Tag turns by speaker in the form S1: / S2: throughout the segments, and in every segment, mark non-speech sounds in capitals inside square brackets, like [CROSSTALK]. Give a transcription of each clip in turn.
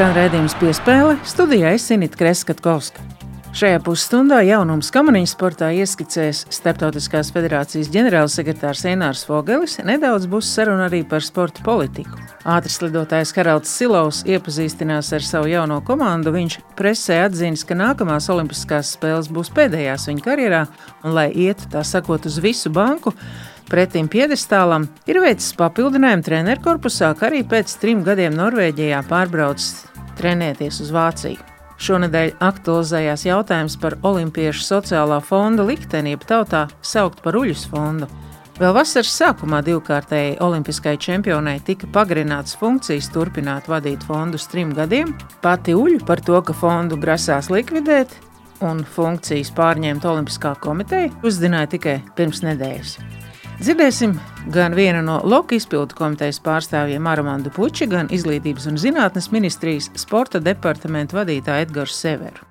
S1: Skan redzējums piespēle studijā Esinita Kreskatkovska. Šajā pusstundā jaunums kamaniņu sportā ieskicēs Startautiskās federācijas ģenerālsekretārs Enārs Fogelis, nedaudz būs saruna arī par sporta politiku. Ātris lidotājs Haralds Silovs iepazīstinās ar savu jauno komandu. Viņš presē atzīst, ka nākamās Olimpiskās spēles būs pēdējās viņa karjerā, un lai ietu tā sakot uz visu banku, Pretim piedestālam ir veicis papildinājumu treneru korpusā, kā arī pēc trim gadiem Norvēģijā pārbraucis trenēties uz Vāciju. Šonadēļ aktualizējās jautājums par Olimpiešu sociālā fonda likteni, jeb tautā saukt par Uļus fondu. Vēl vasaras sākumā divkārtēji olimpiskai čempionai tika pagarināts funkcijas turpināt vadīt fondu uz trim gadiem. Pati Uļu par to, ka fondu grasās likvidēt un funkcijas pārņemt Olimpiskā komiteja, uzzināja tikai pirms nedēļas. Dzirdēsim gan vienu no Loka izpildu komitejas pārstāvjiem Aramandu Puči, gan Izglītības un zinātnes ministrijas sporta departamenta vadītāju Edgars Severu.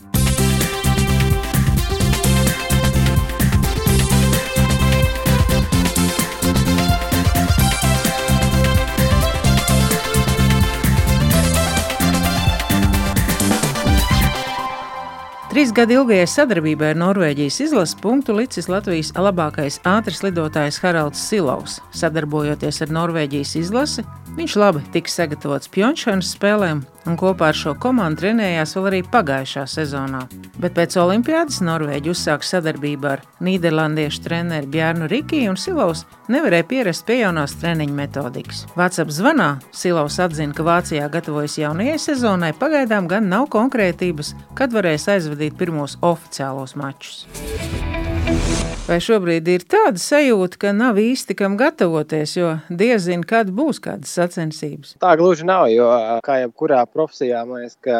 S1: Trīs gadu ilgajai sadarbībai ar Norvēģijas izlases punktu licis Latvijas labākais ātris lidotājs Haralds Silovs. Sadarbojoties ar Norvēģijas izlasi, viņš labi tika sagatavots Pjončānas spēlēm un kopā ar šo komandu trenējās vēl arī pagājušā sezonā. Bet pēc Olimpijas Norvēģija uzsāka sadarbību ar Nīderlandiešu treneru Bjārnu Rikiju, un Silovs nevarēja pierast pie jaunās treniņa metodikas. Vācijā zvanā Silovs atzina, ka Vācijā gatavojas jaunajai sezonai, pagaidām gan nav konkrētības, kad varēs aizvadīt pirmos oficiālos mačus. Vai šobrīd ir tāda sajūta, ka nav īsti kam gatavoties, jo diezin, kad būs kādas sacensības?
S2: Tā gluži nav, jo kā jebkurā profesijā, man liekas, ka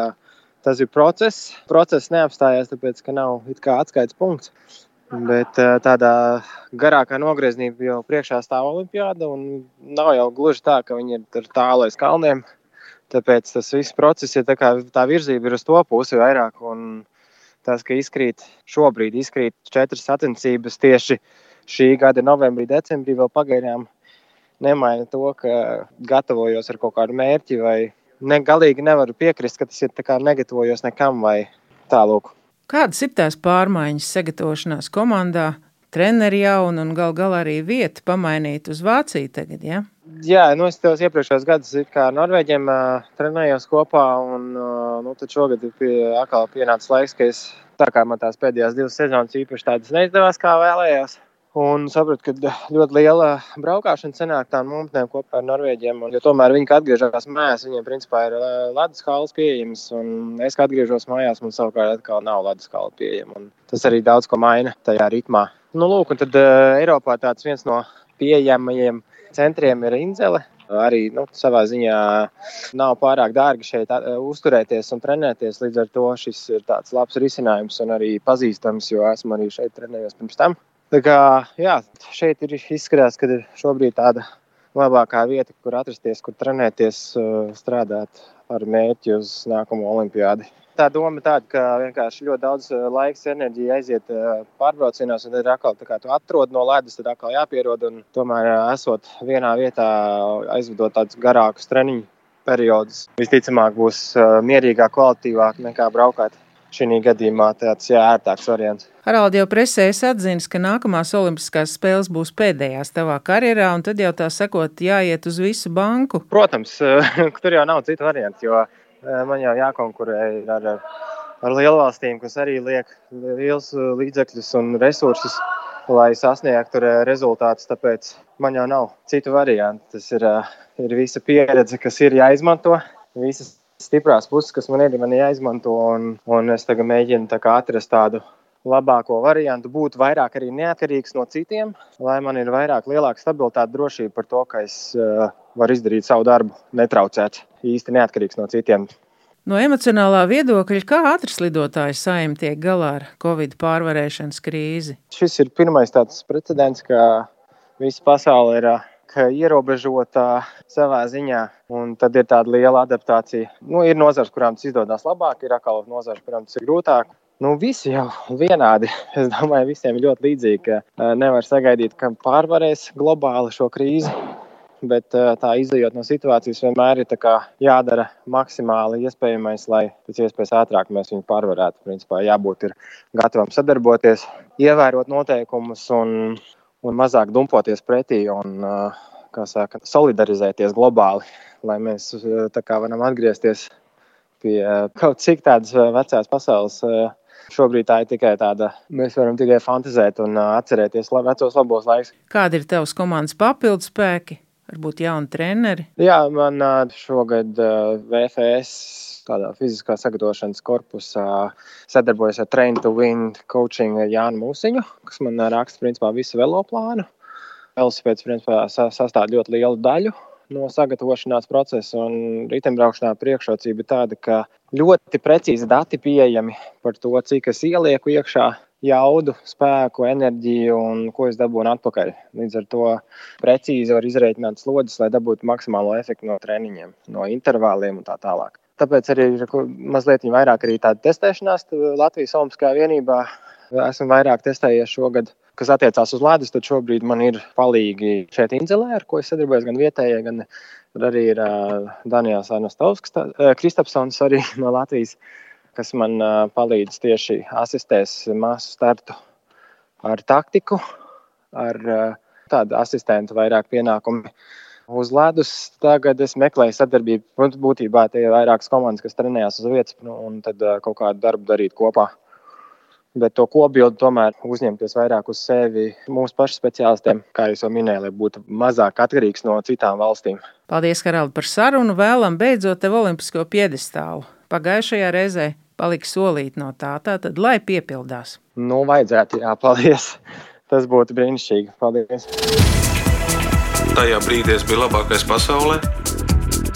S2: tas ir process. Process neapstājās, tāpēc, ka nav atskaites punkts. Bet tādā garākā nogriezienībā jau priekšā stāv olimpiāda, un nav jau gluži tā, ka viņi ir tālu aiz kalniem. Tāpēc tas viss process ir tā, kā, tā virzība ir uz to pusi vairāk. Un, tas, ka izkrīt šobrīd izkrīt četras sacensības tieši šī gada novembrī, decembrī, vēl pagaidām nemaina to, ka gatavojos ar kaut kādu mērķi vai ne, galīgi nevaru piekrist, ka tas ir negatavojos nekam vai tālāk.
S1: Kādas ir tās pārmaiņas sagatavošanās komandā? Treneri jaunu un gal galā arī vietu pamainīt uz Vāciju tagad, ja?
S2: Jā, nu es tos iepriekšējos gadus kā Norvēģiem uh, trenējos kopā, un uh, nu, šogad ir pie, atkal pienācis laiks, ka es tā kā man tās pēdējās divas sezonas īpaši tādas neizdevās, kā vēlējos. Un sapratu, ka ļoti liela braukšana senāk tām mūžiem kopā ar Norvēģiem. Un, tomēr viņi, atgriežas mājās, viņiem principā ir ledus kāls pieejams. Un es, kad atgriežos mājās, man savukārt atkal nav ledus kāla pieejama. Tas arī daudz ko maina tajā ritmā. Nu, lūk, un tad uh, Eiropā tāds viens no pieejamajiem centriem ir Inzele. Arī nu, savā ziņā nav pārāk dārgi šeit uzturēties un trenēties. Līdz ar to šis ir tāds labs risinājums un arī pazīstams, jo esmu arī šeit trenējies pirms tam. Tā kā, jā, šeit ir izskatās, ka ir šobrīd tāda labākā vieta, kur atrasties, kur trenēties, strādāt ar mērķi uz nākamo olimpiādi tā doma tāda, ka vienkārši ļoti daudz eh, laiks, enerģija aiziet eh, pārbraucienos, un tad atkal tā kā tu atrod no ledus, tad atkal jāpierod. Tomēr, eh, esot vienā vietā, aizvedot tādus garākus treniņu periodus, visticamāk būs mierīgāk, kvalitīvāk nekā braukāt. Šī gadījumā tāds jā, ērtāks variants.
S1: Haralds jau presē atzīst, ka nākamās Olimpiskās spēles būs pēdējās tavā karjerā, un tad jau tā sakot, jāiet uz visu banku.
S2: Protams, [LAUGHS] tur jau nav citu variantu, jo man jau jākonkurē ar, ar lielvalstīm, kas arī liek liels līdzekļus un resursus, lai sasniegtu rezultātus. Tāpēc man jau nav citu variantu. Tas ir, ir visa pieredze, kas ir jāizmanto. Visas stiprās puses, kas man ir, man ir jāizmanto. Un, un es tagad mēģinu tā atrast tādu labāko variantu, būt vairāk arī neatkarīgs no citiem, lai man ir vairāk lielāka stabilitāte, drošība par to, ka es uh, varu izdarīt savu darbu, netraucēt, īsti neatkarīgs no citiem.
S1: No emocionālā viedokļa, kā ātris lidotājs saim tiek galā ar Covid pārvarēšanas krīzi?
S2: Šis ir pirmais tāds precedents, ka visa pasaule ir ierobežota savā ziņā, un tad ir tāda liela adaptācija. Nu, ir nozars, kurām tas izdodas labāk, ir atkal nozars, kurām tas ir grūtāk. Nu, visi jau vienādi. Es domāju, visiem ir ļoti līdzīgi, ka nevar sagaidīt, ka pārvarēs globāli šo krīzi. bet tā izējot no situācijas vienmēr ir jādara maksimāli iespējamais, lai pēc iespējas ātrāk mēs viņu pārvarētu. Principā jābūt gatavam sadarboties, ievērot noteikumus un, un mazāk dumpoties pretī un saka, solidarizēties globāli, lai mēs varam atgriezties pie kaut cik tādas vecās pasaules Šobrīd tā ir tikai tāda, mēs varam tikai fantazēt un atcerēties vecos labos laikus.
S1: Kādi ir tavs komandas papildus spēki? Varbūt jauni treneri?
S2: Jā, man šogad VFS tādā fiziskā sagatavošanas korpusā sadarbojas ar Train to Win coaching Jānu Mūsiņu, kas man raksta principā visu velo plānu. Velosipēds principā sastāv ļoti lielu daļu no sagatavošanās procesa un riteņbraukšanā priekšrocība ir tāda, ka ļoti precīzi dati pieejami par to, cik es ielieku iekšā jaudu, spēku, enerģiju un ko es dabūnu atpakaļ. Līdz ar to precīzi var izreikināt slodzes, lai dabūtu maksimālo efektu no treniņiem, no intervāliem un tā tālāk. Tāpēc arī ir mazliet vairāk arī tāda testēšanās Latvijas Olimpiskajā vienībā. Esmu vairāk testējies šogad kas attiecās uz ledus, tad šobrīd man ir palīgi šeit Inzelē, ar ko es sadarbojos gan vietējie, gan arī ir uh, Daniels Arnostovskis, uh, Kristapsons arī [LAUGHS] no Latvijas, kas man palīdz tieši asistēs māsu startu ar taktiku, ar tādu asistentu vairāk pienākumu. Uz ledus tagad es meklēju sadarbību. Būtībā tie ir vairākas komandas, kas trenējās uz vietas, nu, un tad kaut kādu darbu darīt kopā bet to kopbildi tomēr uzņemties vairāk uz sevi mūsu pašu speciālistiem, kā jau minēju, lai būtu mazāk atkarīgs no citām valstīm.
S1: Paldies, Karali, par sarunu. Vēlam beidzot tev olimpisko piedestālu. Pagājušajā reizē palika solīt no tā, tātad, lai piepildās.
S2: Nu, vajadzētu, jā, paldies. Tas būtu brīnišķīgi. Paldies.
S3: Tajā brīdī es biju labākais pasaulē.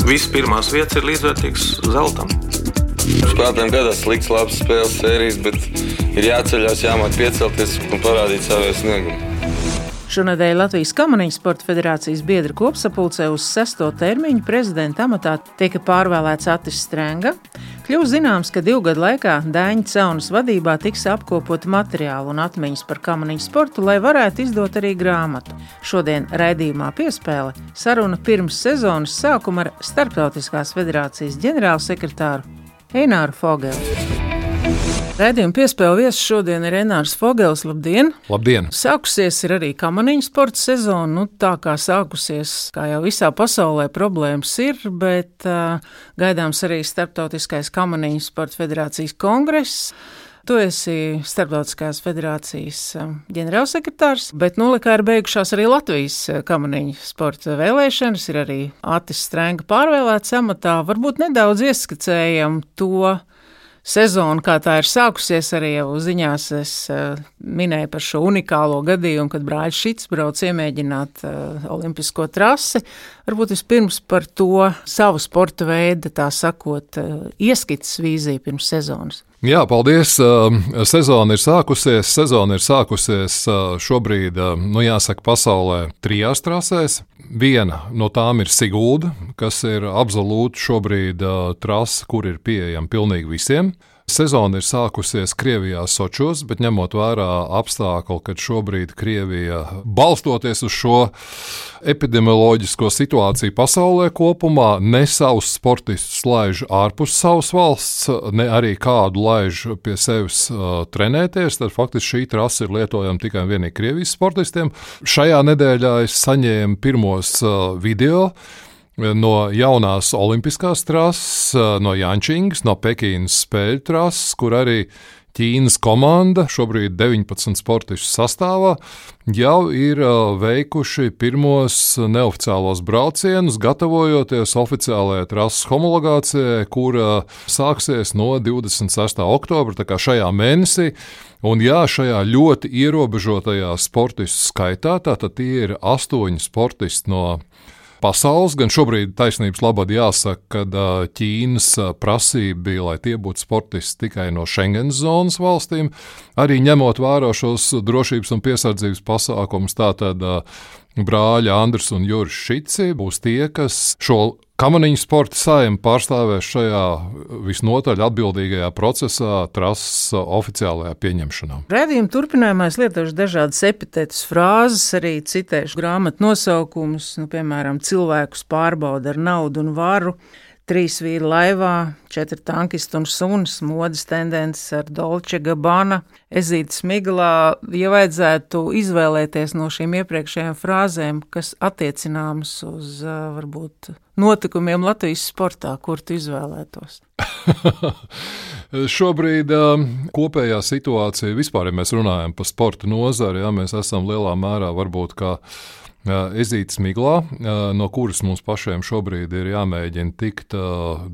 S3: Viss pirmās vietas ir līdzvērtīgs zeltam.
S4: Spēlētājiem gadās slikts, labs spēles sērijas, bet ir jāceļās, jāmāk piecelties un parādīt savu sniegumu.
S1: Šonadēļ Latvijas Kamaniņu Sporta federācijas biedra kopsapulcē uz sesto termiņu prezidenta amatā tika pārvēlēts Atis Strenga. Kļūst zināms, ka divu gadu laikā Dāņa Caunas vadībā tiks apkopot materiālu un atmiņas par kamaniņu sportu, lai varētu izdot arī grāmatu. Šodien raidījumā piespēle saruna pirms sezonas sākuma ar Starptautiskās federācijas ģenerālsekretāru Eināru Fogeli. Redzījuma piespēle viesis šodien ir Renārs Fogels. Labdien!
S5: Labdien!
S1: Sākusies ir arī kamaniņu sporta sezona. Nu, tā kā sākusies, kā jau visā pasaulē, problēmas ir, bet uh, gaidāms arī Startautiskais kamaniņu sporta federācijas kongress. Tu esi Starptautiskās federācijas ģenerālsekretārs, bet nolikā ir beigušās arī Latvijas kamaniņu sporta vēlēšanas, ir arī Atis Strenga pārvēlēts amatā. Varbūt nedaudz ieskicējam to sezonu, kā tā ir sākusies, arī jau ziņās es uh, minēju par šo unikālo gadījumu, kad brāļs Šits brauc iemēģināt uh, olimpisko trasi. Varbūt vispirms par to savu sporta veidu, tā sakot, uh, ieskicis vīziju pirms sezonas.
S5: Jā, paldies. Sezona ir sākusies. Sezona ir sākusies šobrīd, nu, jāsaka, pasaulē trijās trasēs. Viena no tām ir Sigūda, kas ir absolūti šobrīd trasa, kur ir pieejama pilnīgi visiem. Sezona ir sākusies Krievijā, Sočos, bet ņemot vērā apstākļu, kad šobrīd Krievija, balstoties uz šo epidemioloģisko situāciju pasaulē kopumā, ne savus sportistus laiž ārpus savas valsts, ne arī kādu laiž pie sevis uh, trenēties, tad faktiski šī trasa ir lietojama tikai un vienīgi Krievijas sportistiem. Šajā nedēļā es saņēmu pirmos uh, video no jaunās olimpiskās trases, no Jančingas, no Pekinas spēļu trases, kur arī Ķīnas komanda, šobrīd 19 sportistu sastāvā, jau ir veikuši pirmos neoficiālos braucienus, gatavojoties oficiālajai trases homologācijai, kura sāksies no 26. oktobra, tā kā šajā mēnesī. Un jā, šajā ļoti ierobežotajā sportistu skaitā, tātad tie ir astoņi sportisti no pasaules, gan šobrīd taisnības labad jāsaka, ka Ķīnas prasība bija, lai tie būtu sportisti tikai no Schengen zonas valstīm, arī ņemot vērā šos drošības un piesardzības pasākumus. Tātad brāļi Andris un Juris Šici būs tie, kas šo Kamaniņu sporta saima pārstāvēs šajā visnotaļ atbildīgajā procesā, trases oficiālajā pieņemšanā.
S1: Redzījuma turpinājumā es lietošu dažādas epitētas frāzes, arī citēšu grāmatu nosaukumus, nu, piemēram, cilvēkus pārbauda ar naudu un varu. Trīs vīri laivā, četri tankisti un suns, modes tendences ar Dolce Gabbana, ezītas miglā. Ja vajadzētu izvēlēties no šīm iepriekšējām frāzēm, kas attiecināmas uz varbūt notikumiem Latvijas sportā, kur tu izvēlētos? [LAUGHS]
S5: Šobrīd kopējā situācija, vispār, ja mēs runājam par sporta nozari, ja mēs esam lielā mērā varbūt kā ezītas miglā, no kuras mums pašiem šobrīd ir jāmēģina tikt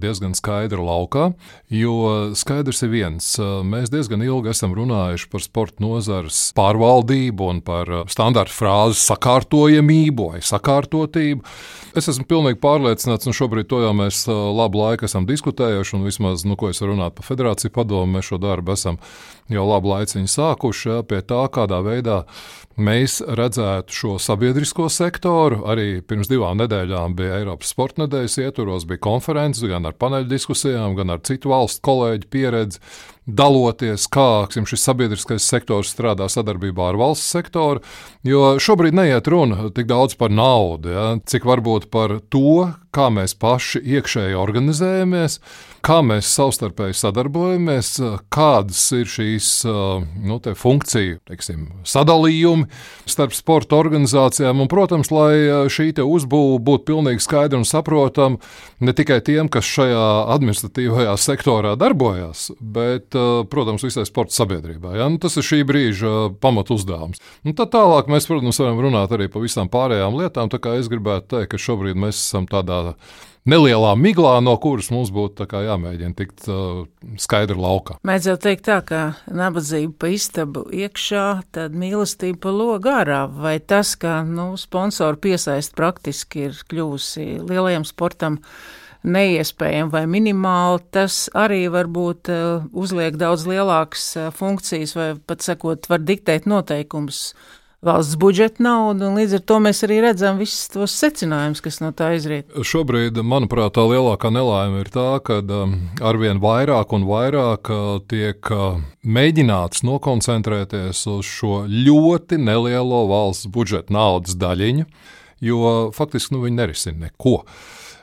S5: diezgan skaidra laukā. Jo skaidrs ir viens, mēs diezgan ilgi esam runājuši par sporta nozares pārvaldību un par standarta frāzi sakārtojamību vai sakārtotību. Es esmu pilnīgi pārliecināts, un šobrīd to jau mēs labu laiku esam diskutējuši, un vismaz, nu, ko es runāt par federāciju padomu, mēs šo darbu esam jau labu laiciņu sākuši pie tā, kādā veidā mēs redzētu šo sabiedrisko sektoru. Arī pirms divām nedēļām bija Eiropas sporta nedēļas ietvaros, bija konferences gan ar paneļu diskusijām, gan ar citu valstu kolēģu pieredzi daloties, kā ksim, šis sabiedriskais sektors strādā sadarbībā ar valsts sektoru. Jo šobrīd neiet runa tik daudz par naudu, ja, cik varbūt par to, kā mēs paši iekšēji organizējamies, kā mēs savstarpēji sadarbojamies, kādas ir šīs nu, funkciju teiksim, sadalījumi starp sporta organizācijām. Un, protams, lai šī uzbūve būtu pilnīgi skaidra un saprotama ne tikai tiem, kas šajā administratīvajā sektorā darbojas, bet protams, visai sporta sabiedrībai. Ja? Nu, tas ir šī brīža pamatu uzdevums. Un tad tālāk mēs, protams, varam runāt arī par visām pārējām lietām. Es gribētu teikt, ka šobrīd mēs esam tādā nelielā miglā, no kuras mums būtu jāmēģina tikt uh, skaidri laukā.
S1: Jau teikt tā, ka nabadzība pa istabu iekšā, tad mīlestība pa logu ārā. Vai tas, ka nu, sponsoru piesaist praktiski ir kļuvusi lielajam sportam? Neiespējami vai minimāli, tas arī varbūt uh, uzliek daudz lielākas uh, funkcijas, vai pat sakot, var diktēt noteikumus valsts budžeta naudu, un līdz ar to mēs arī redzam visus tos secinājumus, kas no tā izriet.
S5: Šobrīd, manuprāt, tā lielākā nelaime ir tā, ka um, arvien vairāk un vairāk uh, tiek uh, mēģināts nokoncentrēties uz šo ļoti nelielo valsts budžeta naudas daļiņu, jo faktiski nu, viņi nerisina neko.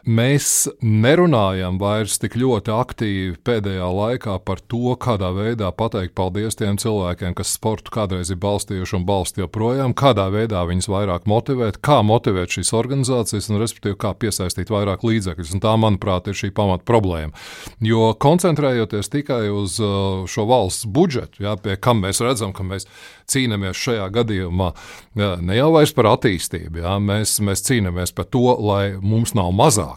S5: Mēs nerunājam vairs tik ļoti aktīvi pēdējā laikā par to, kādā veidā pateikt paldies tiem cilvēkiem, kas sportu kādreiz ir balstījuši un balsta joprojām, kādā veidā viņus vairāk motivēt, kā motivēt šīs organizācijas un, respektīvi, kā piesaistīt vairāk līdzekļus. Un tā, manuprāt, ir šī pamata problēma. Jo koncentrējoties tikai uz uh, šo valsts budžetu, jā, pie kam mēs redzam, ka mēs cīnāmies šajā gadījumā jā, ne jau vairs par attīstību, jā, mēs, mēs cīnāmies par to, lai mums nav mazāk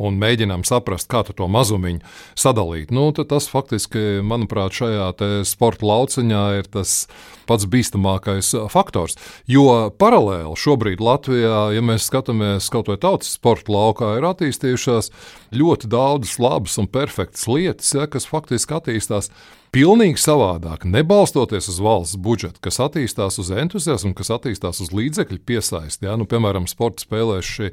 S5: un mēģinām saprast, kā to mazumiņu sadalīt. Nu, tas faktiski, manuprāt, šajā sporta lauciņā ir tas pats bīstamākais faktors. Jo paralēli šobrīd Latvijā, ja mēs skatāmies kaut vai tautas sporta laukā, ir attīstījušās ļoti daudzas labas un perfektas lietas, ja, kas faktiski attīstās Pilnīgi savādāk, nebalstoties uz valsts budžetu, kas attīstās uz entuziasmu, kas attīstās uz līdzekļu piesaisti. Ja? Nu, piemēram, sporta spēlēs šī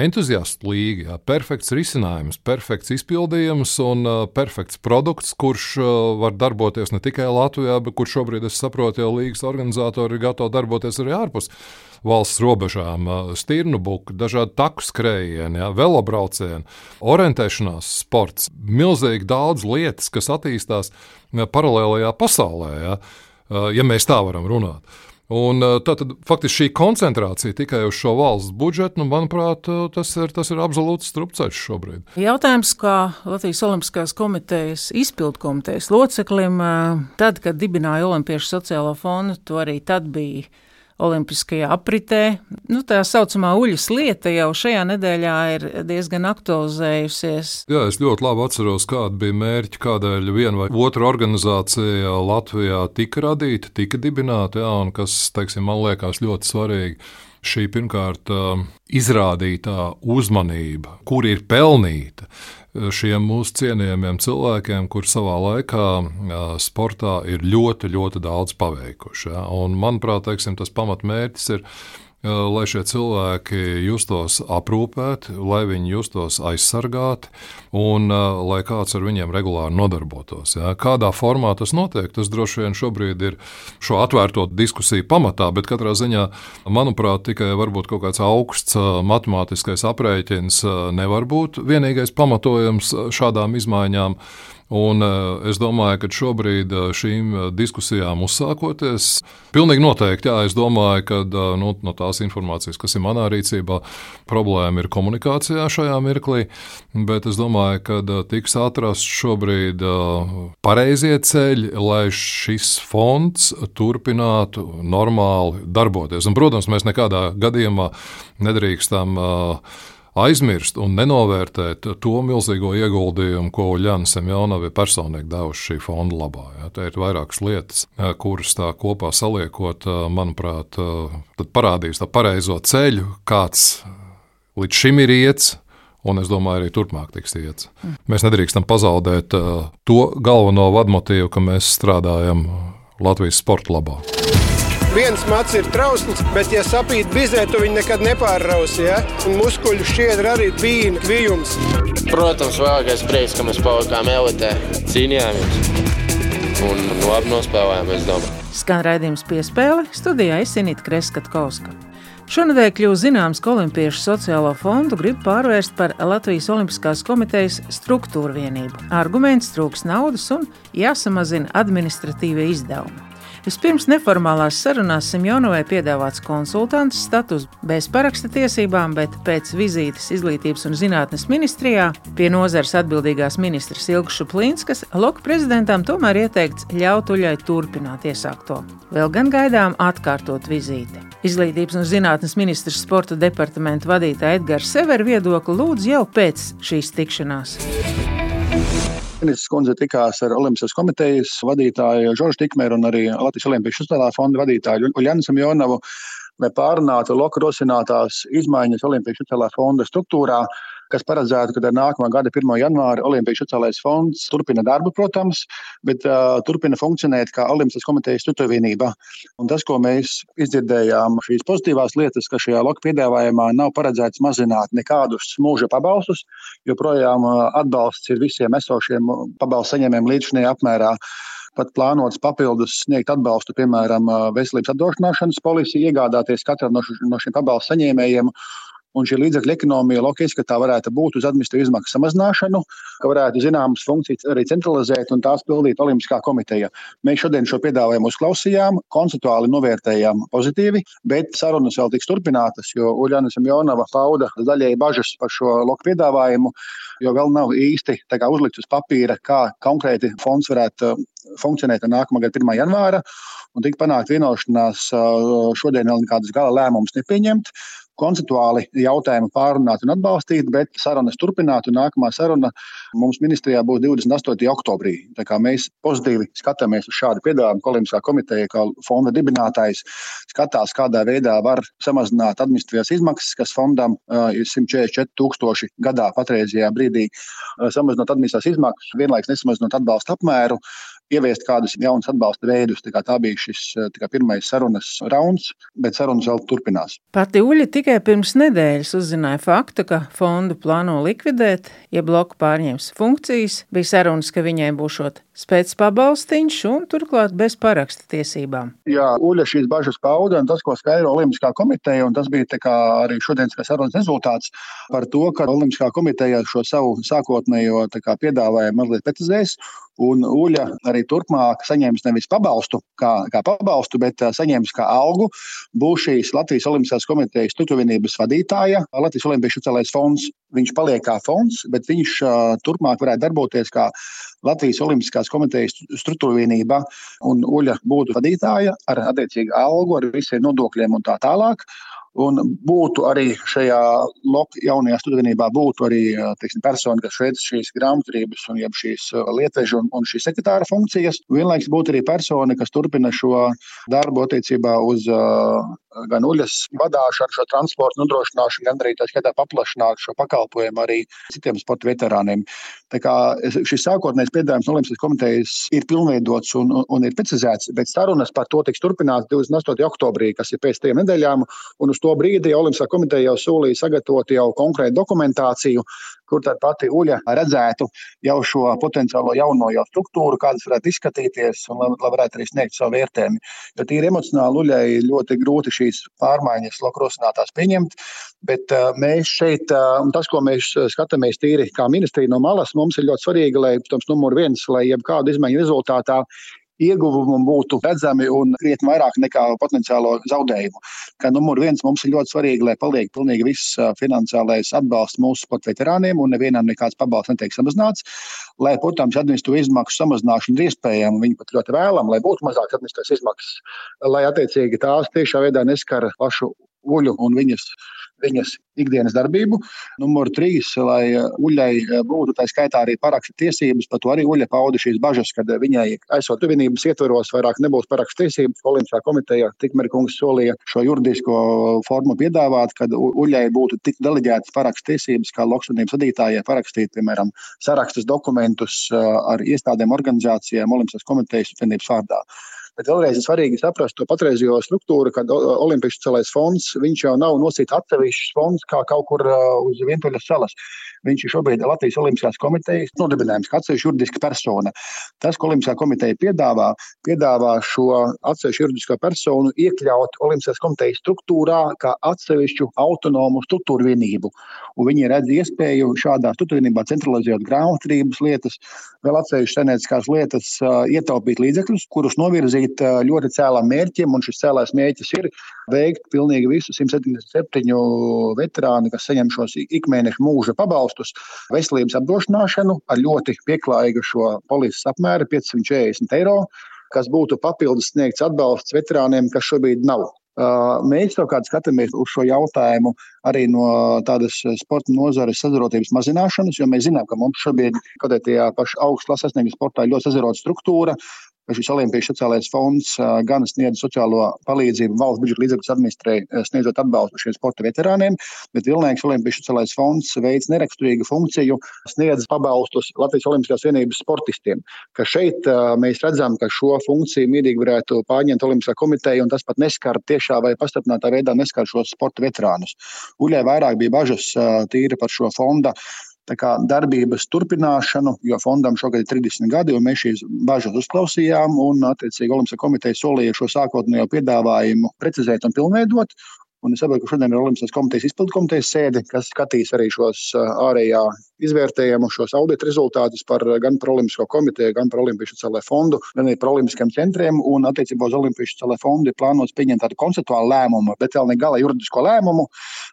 S5: entuziastu līga, ja? perfekts risinājums, perfekts izpildījums un uh, perfekts produkts, kurš uh, var darboties ne tikai Latvijā, bet kur šobrīd, es saprotu, jau līgas organizatori ir gatavi darboties arī ārpus valsts robežām, stirnu buku, dažādi taku skrējieni, ja, velobraucieni, orientēšanās sports, milzīgi daudz lietas, kas attīstās paralēlajā pasaulē, ja, ja mēs tā varam runāt. Un, tā tad faktiski šī koncentrācija tikai uz šo valsts budžetu, nu, manuprāt, tas ir, tas ir absolūts strupceļš šobrīd.
S1: Jautājums, kā Latvijas Olimpiskās komitejas izpildu komitejas loceklim, tad, kad dibināja Olimpiešu sociālo fondu, to arī tad bija Olimpiskajā apritē. Nu, tā saucamā uļas lieta jau šajā nedēļā ir diezgan aktualizējusies.
S5: Jā, es ļoti labi atceros, kāda bija mērķi, kādēļ viena vai otra organizācija Latvijā tika radīta, tika dibināta, jā, un kas, teiksim, man liekas ļoti svarīgi šī pirmkārt izrādītā uzmanība, kur ir pelnīta šiem mūsu cienījamiem cilvēkiem, kur savā laikā sportā ir ļoti, ļoti daudz paveikuši. Ja? Un, manuprāt, teiksim, tas pamatmērķis ir lai šie cilvēki justos aprūpēti, lai viņi justos aizsargāti un lai kāds ar viņiem regulāri nodarbotos. Ja. Kādā formā tas notiek, tas droši vien šobrīd ir šo atvērto diskusiju pamatā, bet katrā ziņā, manuprāt, tikai varbūt kaut kāds augsts matemātiskais aprēķins nevar būt vienīgais pamatojums šādām izmaiņām. Un eh, es domāju, ka šobrīd eh, šīm eh, diskusijām uzsākoties, pilnīgi noteikti, jā, es domāju, ka nu, no tās informācijas, kas ir manā rīcībā, problēma ir komunikācijā šajā mirklī, bet es domāju, ka tiks atrasts šobrīd pareizie ceļi, lai šis fonds turpinātu normāli darboties. Un, protams, mēs nekādā gadījumā nedrīkstam uh, aizmirst un nenovērtēt to milzīgo ieguldījumu, ko Uljana Semjonova ir personīgi devusi šī fonda labā. Ja. Te ir vairākas lietas, kuras tā kopā saliekot, manuprāt, parādīs tā pareizo ceļu, kāds līdz šim ir iets. Un es domāju, arī turpmāk tiks iets. Mm. Mēs nedrīkstam pazaudēt uh, to galveno vadmotīvu, ka mēs strādājam Latvijas sporta labā
S6: viens mats ir trausls, bet, ja sapīt bizē, tu viņu nekad nepārrausi. Ja? Un muskuļu šķiedra arī bija kvijums.
S7: Protams, vēlākais prieks, ka mēs palikām elitē, cīnījāmies un labi nospēlējām, es domāju.
S1: Skan raidījums piespēle studijā Esinīta Kreskatkovska. Šonadēļ kļūst zināms, ka Olimpiešu sociālo fondu grib pārvērst par Latvijas Olimpiskās komitejas struktūru vienību. Arguments trūks naudas un jāsamazina administratīvie izdevumi. Vispirms neformālās sarunās Simjonovai piedāvāts konsultants status bez paraksta tiesībām, bet pēc vizītes Izglītības un zinātnes ministrijā pie nozares atbildīgās ministras Ilgas Šuplīnskas Loka prezidentam tomēr ieteikts ļaut Uļai turpināt iesākto. Vēl gan gaidām atkārtot vizīti. Izglītības un zinātnes ministrs sporta departamenta vadītāja Edgars Sever viedokli lūdz jau pēc šīs tikšanās.
S8: Ministrs kundze tikās ar Olimpiskās komitejas vadītāju Žoržu Tikmeru un arī Latvijas Olimpijas uzstādā fonda vadītāju Uljanu Samjonovu, lai pārunātu loku rosinātās izmaiņas Olimpijas uzstādā fonda struktūrā kas paredzēta, ka ar nākamā gada 1. janvāra Olimpijas sociālais fonds turpina darbu, protams, bet uh, turpina funkcionēt kā Olimpiskās komitejas tutuvienība. Un tas, ko mēs izdzirdējām, šīs pozitīvās lietas, ka šajā loka piedāvājumā nav paredzēts mazināt nekādus mūža pabalstus, joprojām atbalsts ir visiem esošiem pabalstu saņēmējiem līdz šim apmērā pat plānots papildus sniegt atbalstu, piemēram, veselības apdrošināšanas policiju, iegādāties katram no, no šiem pabalstu saņēmējiem Un šī līdzekļu ekonomija loģiski, ka tā varētu būt uz administratīvu izmaksu samazināšanu, ka varētu zināmas funkcijas arī centralizēt un tās pildīt Olimpiskā komiteja. Mēs šodien šo piedāvājumu uzklausījām, konceptuāli novērtējām pozitīvi, bet sarunas vēl tiks turpinātas, jo Uljana Samjonova pauda daļēji bažas par šo loku piedāvājumu, jo vēl nav īsti uzlikts uz papīra, kā konkrēti fonds varētu funkcionēt nākamā gada 1. janvāra. Un tika panākta vienošanās šodien vēl nekādas gala lēmumus nepieņemt konceptuāli jautājumu pārunāt un atbalstīt, bet sarunas turpināt. Nākamā saruna mums ministrijā būs 28. oktobrī. Mēs pozitīvi skatāmies uz šādu piedāvājumu. Olimpiskā komiteja, kā fonda dibinātājs, skatās, kādā veidā var samazināt administratīvās izmaksas, kas fondam ir 144 tūkstoši gadā patreizajā brīdī, samazinot administratīvās izmaksas, vienlaikus nesamazinot atbalsta apmēru ieviest kādus jaunus atbalsta veidus. Tā, tā bija šis tā pirmais sarunas rauns, bet sarunas vēl turpinās.
S1: Pati Uļa tikai pirms nedēļas uzzināja faktu, ka fondu plāno likvidēt, ja bloku pārņems funkcijas. Bija sarunas, ka viņai būšot spēc pabalstiņš un turklāt bez paraksta tiesībām.
S8: Jā, Uļa šīs bažas pauda, un tas, ko skaidro Olimpiskā komiteja, un tas bija arī šodienas sarunas rezultāts par to, ka Olimpiskā komiteja šo savu sākotnējo piedāvājumu mazliet precizēs. Un Uļa arī turpmāk saņems nevis pabalstu kā, kā pabalstu, bet saņems kā algu. Būs šīs Latvijas Olimpiskās komitejas tutuvinības vadītāja, Latvijas Olimpiešu sociālais fonds. Viņš paliek kā fonds, bet viņš uh, turpmāk varētu darboties kā Latvijas Olimpiskās komitejas struktūra vienība un Uļa būtu vadītāja ar attiecīgu algu, ar visiem nodokļiem un tā tālāk. Un būtu arī šajā jaunajā studijā būtu arī teiksim, persona, kas veic šīs grāmatvedības un šīs lietvežu un, un šīs sekretāra funkcijas. Vienlaikus būtu arī persona, kas turpina šo darbu attiecībā uz uh, gan uļas vadīšanu, šo transportu nodrošināšanu, gan arī tā skaitā paplašināt šo pakalpojumu arī citiem sporta veterāniem. Tā kā šis sākotnējais piedāvājums no Olimpiskās komitejas ir pilnveidots un, un ir precizēts, bet sarunas par to tiks turpināts 28. oktobrī, kas ir pēc trim nedēļām. Un uz to brīdi Olimpiskā komiteja jau solīja sagatavot jau konkrētu dokumentāciju, kur tad pati uļa redzētu jau šo potenciālo jauno jau struktūru, kādas varētu izskatīties, un lai, lai varētu arī sniegt savu vērtējumu. Jo tīri emocionāli uļai ļoti grūti šīs pārmaiņas lokrosinātās pieņemt, bet uh, mēs šeit, uh, un tas, ko mēs skatāmies tīri kā ministrija no malas, mums ir ļoti svarīgi, lai, protams, numur viens, lai jebkādu izmaiņu rezultātā ieguvumi būtu redzami un krietni vairāk nekā potenciālo zaudējumu. Kā numur viens mums ir ļoti svarīgi, lai paliek pilnīgi viss finansiālais atbalsts mūsu sporta veterāniem un nevienam nekāds pabalsts netiek samazināts. Lai, protams, administratīvu izmaksu samazināšana ir iespējama, viņi pat ļoti vēlam, lai būtu mazākas administratīvas izmaksas, lai attiecīgi tās tiešā veidā neskar pašu uļu un viņas viņas ikdienas darbību. Numur trīs, lai uļai būtu tā skaitā arī paraksta tiesības, par to arī uļa pauda šīs bažas, kad viņai aizsot tuvinības ietvaros vairāk nebūs paraksta tiesības. Olimpiskā komiteja tikmēr kungs solīja šo juridisko formu piedāvāt, kad uļai būtu tik deleģētas paraksta tiesības, kā loksunības vadītājai parakstīt, piemēram, sarakstus dokumentus ar iestādēm, organizācijām, Olimpiskās komitejas vienības vārdā. Bet vēlreiz ir svarīgi saprast to patreizējo struktūru, kad Olimpijas celais fonds jau nav nosīts atsevišķs fonds kā kaut kur uz vientuļas salas. Viņš ir šobrīd Latvijas Olimpiskās komitejas nodibinājums, kā atsevišķa juridiska persona. Tas, ko Olimpiskā komiteja piedāvā, piedāvā šo atsevišķu juridisko personu iekļaut Olimpiskās komitejas struktūrā kā atsevišķu autonomu struktūru vienību. Un viņi redz iespēju šādā struktūra vienībā centralizēt grāmatvedības lietas, vēl atsevišķas senētiskās lietas, ietaupīt līdzekļus, kurus novirzīt ļoti cēlām mērķiem. Un šis cēlās mērķis ir veikt pilnīgi visu 177 veterāni, kas saņem šos ikmēneša mūža pabalstus veselības apdrošināšanu ar ļoti pieklājīgu šo polises apmēru 540 eiro, kas būtu papildus sniegts atbalsts veterāniem, kas šobrīd nav. Mēs savukārt skatāmies uz šo jautājumu arī no tādas sporta nozares sazarotības mazināšanas, jo mēs zinām, ka mums šobrīd, kad ir tajā pašā augstklases sasnieguma sportā, ļoti sazarota struktūra šis Olimpijas sociālais fonds gan sniedz sociālo palīdzību valsts budžeta līdzekļus administrē, sniedzot atbalstu šiem sporta veterāniem, bet Vilnieks Olimpijas sociālais fonds veids neraksturīgu funkciju, sniedz pabalstus Latvijas Olimpiskās vienības sportistiem. Ka šeit mēs redzam, ka šo funkciju mierīgi varētu pārņemt Olimpiskā komiteja, un tas pat neskar tiešā vai pastiprinātā veidā neskar šos sporta veterānus. Uļai vairāk bija bažas tīri par šo fonda darbības turpināšanu, jo fondam šogad ir 30 gadi, un mēs šīs bažas uzklausījām. Un, attiecīgi, Olimpiskā komiteja solīja šo sākotnējo piedāvājumu precizēt un pilnveidot. Un es saprotu, ka šodien ir Olimpiskās komitejas izpildu komitejas sēde, kas skatīs arī šos ārējā izvērtējumu šos audita rezultātus par gan par Olimpisko komiteju, gan par Olimpiešu celē fondu, gan arī par Olimpiskiem centriem. Un attiecībā uz Olimpiešu celē fondu ir plānots pieņemt tādu konceptuālu lēmumu, bet vēl ne gala juridisko lēmumu,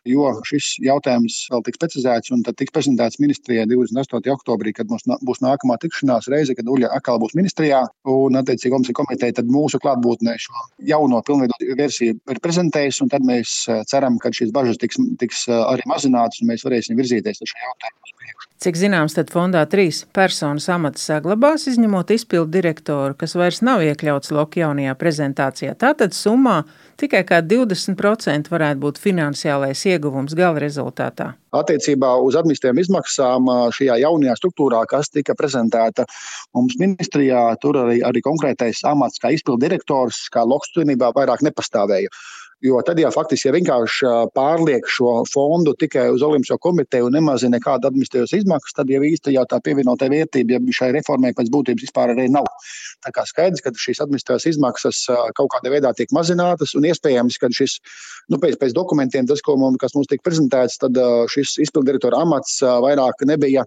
S8: jo šis jautājums vēl tiks precizēts un tad tiks prezentēts ministrijai 28. oktobrī, kad mums būs nākamā tikšanās reize, kad Uļa atkal būs ministrijā. Un, attiecīgi, Olimpiskā komiteja tad mūsu klātbūtnē šo jauno pilnveidotu versiju ir prezentējusi, un tad mēs ceram, ka šīs bažas tiks, tiks eh, arī mazinātas un mēs varēsim virzīties ar šo jautājumu.
S1: Cik zināms, tad fondā trīs personas amati saglabās, izņemot izpildu direktoru, kas vairs nav iekļauts Loka jaunajā prezentācijā. Tātad summā tikai kā 20% varētu būt finansiālais ieguvums gala rezultātā.
S8: Attiecībā uz administratīvām izmaksām šajā jaunajā struktūrā, kas tika prezentēta mums ministrijā, tur arī, arī konkrētais amats kā izpildu direktors, kā Loks vienībā vairāk nepastāvēja. Jo tad, ja faktiski ja vienkārši pārliek šo fondu tikai uz Olimpisko komiteju un nemazina nekādu administratīvas izmaksas, tad jau īsti jau tā pievienotā vērtība ja šai reformai pēc būtības vispār arī nav. Tā kā skaidrs, ka šīs administratīvās izmaksas kaut kādā veidā tiek mazinātas un iespējams, ka šis, nu, pēc, pēc dokumentiem, tas, mums, kas mums tika prezentēts, tad šis izpildirektora amats vairāk nebija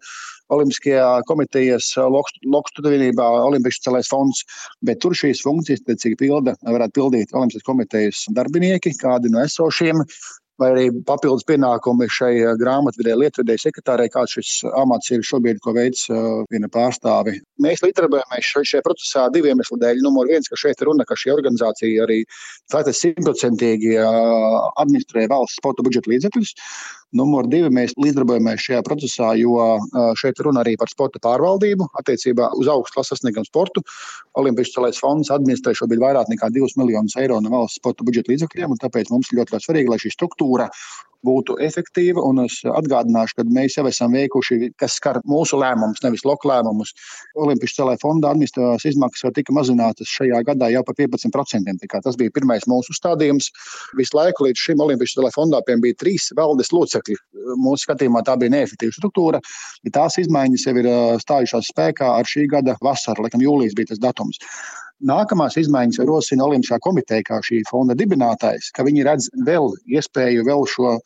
S8: Olimpiskajā komitejas lokstu vienībā Olimpiešu celēs fonds, bet tur šīs funkcijas, cik pilda, varētu pildīt Olimpiskās komitejas darbinieki, kādi no esošiem. Vai arī papildus pienākumi šai grāmatvedē, lietvedē, sekretārei, kāds šis amats ir šobrīd, ko veids viena pārstāvi. Mēs līdzdarbojamies šajā procesā diviem iemesliem dēļ. Numur viens, ka šeit ir runa, ka šī organizācija arī simtprocentīgi administrē valsts sporta budžeta līdzekļus. Numur divi, mēs līdzdarbojamies šajā procesā, jo šeit runa arī par sporta pārvaldību attiecībā uz augstu klases sasniegumu sportu. Olimpijas celēs fonds administrē šobrīd vairāk nekā 2 miljonus eiro no valsts sporta budžeta līdzekļiem, un tāpēc mums ir ļoti, ļoti svarīgi, lai šī struktūra būtu efektīva. Un es atgādināšu, ka mēs jau esam veikuši, kas skar mūsu lēmumus, nevis loku lēmumus. Olimpiskā celē fonda administratīvās izmaksas tika mazinātas šajā gadā jau par 15%. Tas bija pirmais mūsu stādījums. Visu laiku līdz šim Olimpiskā celē fondā bija trīs valdes locekļi. Mūsu skatījumā tā bija neefektīva struktūra. Ja tās izmaiņas jau ir stājušās spēkā ar šī gada vasaru, laikam jūlijas bija tas datums. Nākamās izmaiņas rosina Olimpiskā komiteja, kā šī fonda dibinātājs, ka viņi redz vēl iespēju vēl šo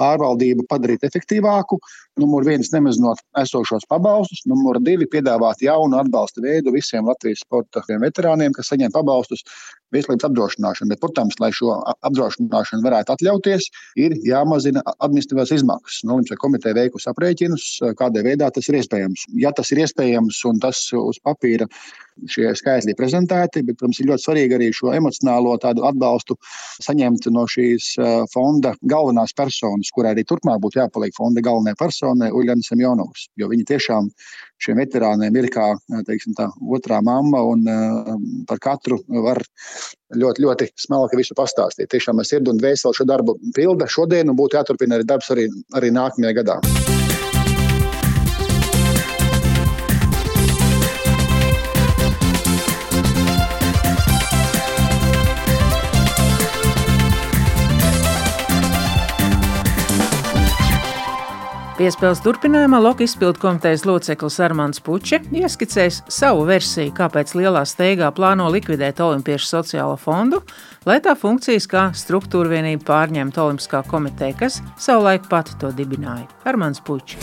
S8: pārvaldību padarīt efektīvāku. Numur viens, nemazinot esošos pabalstus, numur divi, piedāvāt jaunu atbalsta veidu visiem Latvijas sporta veterāniem, kas saņem pabalstus veselības apdrošināšanu. Bet, protams, lai šo apdrošināšanu varētu atļauties, ir jāmazina administratīvās izmaksas. Olimpiskā komiteja veikusi aprēķinus, kādā veidā tas ir iespējams. Ja tas ir iespējams un tas uz papīra šie skaitļi prezentēti, bet, protams, ir ļoti svarīgi arī šo emocionālo atbalstu saņemt no šīs fonda galvenās personas, kurai arī turpmāk būtu jāpaliek fonda galvenajai personai, Uljana Semjonovs. Jo viņi tiešām šiem veterāniem ir kā teiksim, tā, otrā mamma un uh, par katru var ļoti, ļoti smalki visu pastāstīt. Tiešām es sirdi un dvēseli šo darbu pilda šodien un būtu jāturpina arī darbs arī, arī nākamajā gadā.
S1: Piespēles turpinājumā Loka izpildu komitejas loceklis Armāns Puķe ieskicēs savu versiju, kāpēc lielā steigā plāno likvidēt Olimpiešu sociālo fondu, lai tā funkcijas kā struktūra vienība pārņemtu Olimpiskā komiteja, kas savulaik pati to dibināja. Armāns Puķe.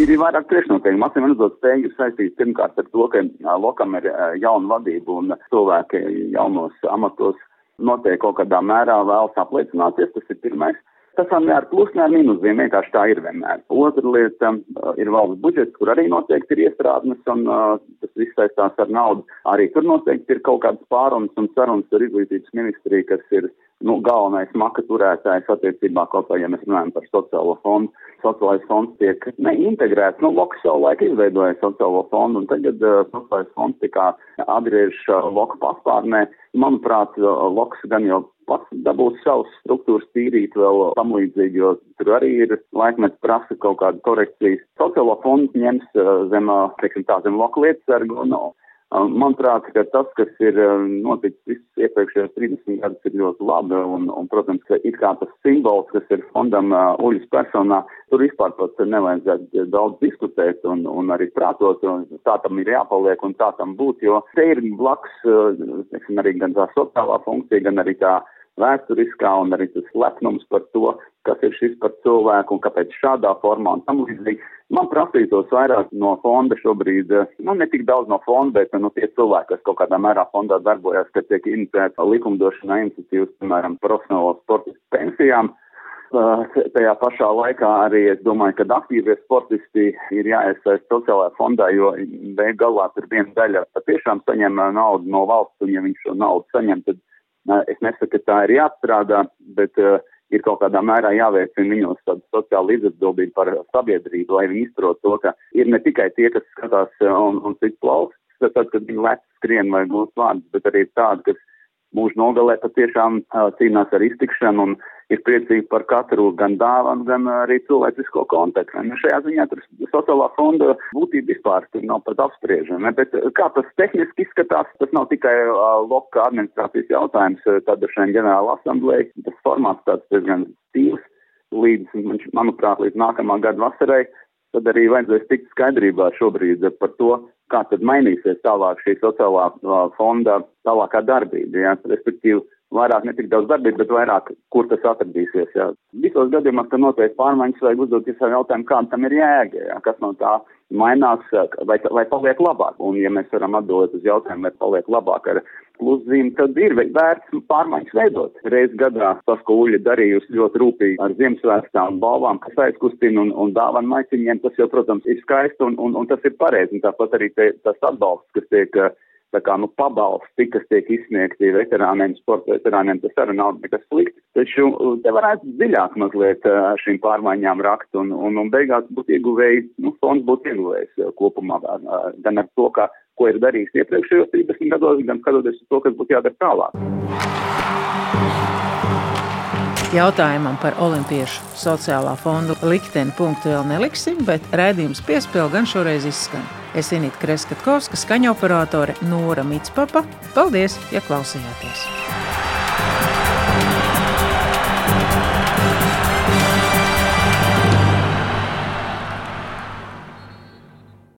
S9: Ir vairāk priekšnoteikumu. Atcīm redzot, steigas saistīts pirmkārt ar to, ka lokam ir jauna vadība un cilvēki jaunos amatos noteikti kaut kādā mērā vēlas apliecināties. Tas ir pirmais. Tas nav ne ar plus, ne ar mīnusiem, vienkārši tā ir vienmēr. Otra lieta uh, ir valsts budžets, kur arī noteikti ir iestrādnes, un uh, tas viss saistās ar naudu. Arī tur noteikti ir kaut kādas pārunas un sarunas ar izglītības ministriju, kas ir nu, galvenais maka turētājs attiecībā kaut vai, ja mēs runājam par sociālo fondu. Sociālais fonds tiek neintegrēts. Nu, Loks savu laiku izveidoja sociālo fondu, un tagad uh, sociālais fonds tikā atgriež uh, Loka paspārnē. Manuprāt, Loks gan jau pats dabūs savus struktūras tīrīt vēl tam līdzīgi, jo tur arī ir laikmets prasa kaut kādu korekcijas. Sociālo fondu ņems uh, zem, uh, teiksim tā, zem loku lietas sargu un Manuprāt, ka tas, kas ir noticis visus iepriekšējos 30 gadus, ir ļoti labi. Un, un, protams, ka it kā tas simbols, kas ir fondam uh, Uļas personā, tur vispār pat nevajadzētu daudz diskutēt un, un arī prātot. Un tā tam ir jāpaliek un tā tam būt, jo te ir blakus, uh, teiksim, arī gan tā sociālā funkcija, gan arī tā vēsturiskā un arī tas lepnums par to, kas ir šis par cilvēku un kāpēc šādā formā un tam līdzīgi. Man prasītos vairāk no fonda šobrīd, nu ne tik daudz no fonda, bet no tie cilvēki, kas kaut kādā mērā fondā darbojas, ka tiek iniciēta likumdošanā iniciatīvas, piemēram, profesionālo sportistu pensijām. Tajā pašā laikā arī es domāju, ka aktīvie sportisti ir jāiesaist sociālajā fondā, jo beig galā tur viena daļa patiešām saņem naudu no valsts, un ja viņš šo naudu saņem, tad Es nesaku, ka tā ir jāapstrādā, bet uh, ir kaut kādā mērā jāveicina viņos tāda sociāla līdzatbildība par sabiedrību, lai viņi izprot to, ka ir ne tikai tie, kas skatās un, un cits plauks, tad, kad viņi lec skrien vai gūst vārdus, bet arī tādi, kas mūžu nogalē patiešām cīnās ar iztikšanu un ir priecīgi par katru gan dāvanu, gan arī cilvēcisko kontaktu. Nu, šajā ziņā tur sociālā fonda būtība vispār tur nav pat apspriežama. Bet kā tas tehniski izskatās, tas nav tikai loka administrācijas jautājums, tad šajā ģenerāla asamblēja tas formāts tāds diezgan stīvs līdz, manuprāt, līdz nākamā gada vasarai tad arī vajadzēs tikt skaidrībā šobrīd par to, kā tad mainīsies tālāk šī sociālā fonda tālākā darbība. Ja? Respektīvi, vairāk ne tik daudz darbību, bet vairāk, kur tas atradīsies. Jā. Visos gadījumos, kad notiek pārmaiņas, vajag uzdot sev jautājumu, kāda tam ir jēga, jā. kas no tā mainās vai, vai paliek labāk. Un, ja mēs varam atbildēt uz jautājumu, vai paliek labāk ar pluszīmi, tad ir vērts pārmaiņas veidot. Reiz gadā tas, ko Uļa darījusi ļoti rūpīgi ar Ziemassvētkām balvām, kas aizkustina un, un dāvana maisiņiem, tas jau, protams, ir skaisti un, un, un tas ir pareizi. Un tāpat arī te, tas atbalsts, kas tiek tā kā, nu, pabalsti, kas tiek izsniegti veterāniem, sporta veterāniem, tas arī nav nekas slikti. Taču te varētu dziļāk mazliet ar šīm pārmaiņām rakt un, un, un beigās būtu ieguvēji, nu, fonds būtu ieguvējis kopumā gan ar to, ka ko ir darījis iepriekšējos 30 gados, gan skatoties uz to, kas būtu jādara tālāk.
S1: Jautājumam par olimpiešu sociālā fonda likteni punktu vēl neliksim, bet raidījums piespēle gan šoreiz izskan. Es Inītu Kreskatkovska, skaņoperatore Nora Mitspapa. Paldies, ja klausījāties!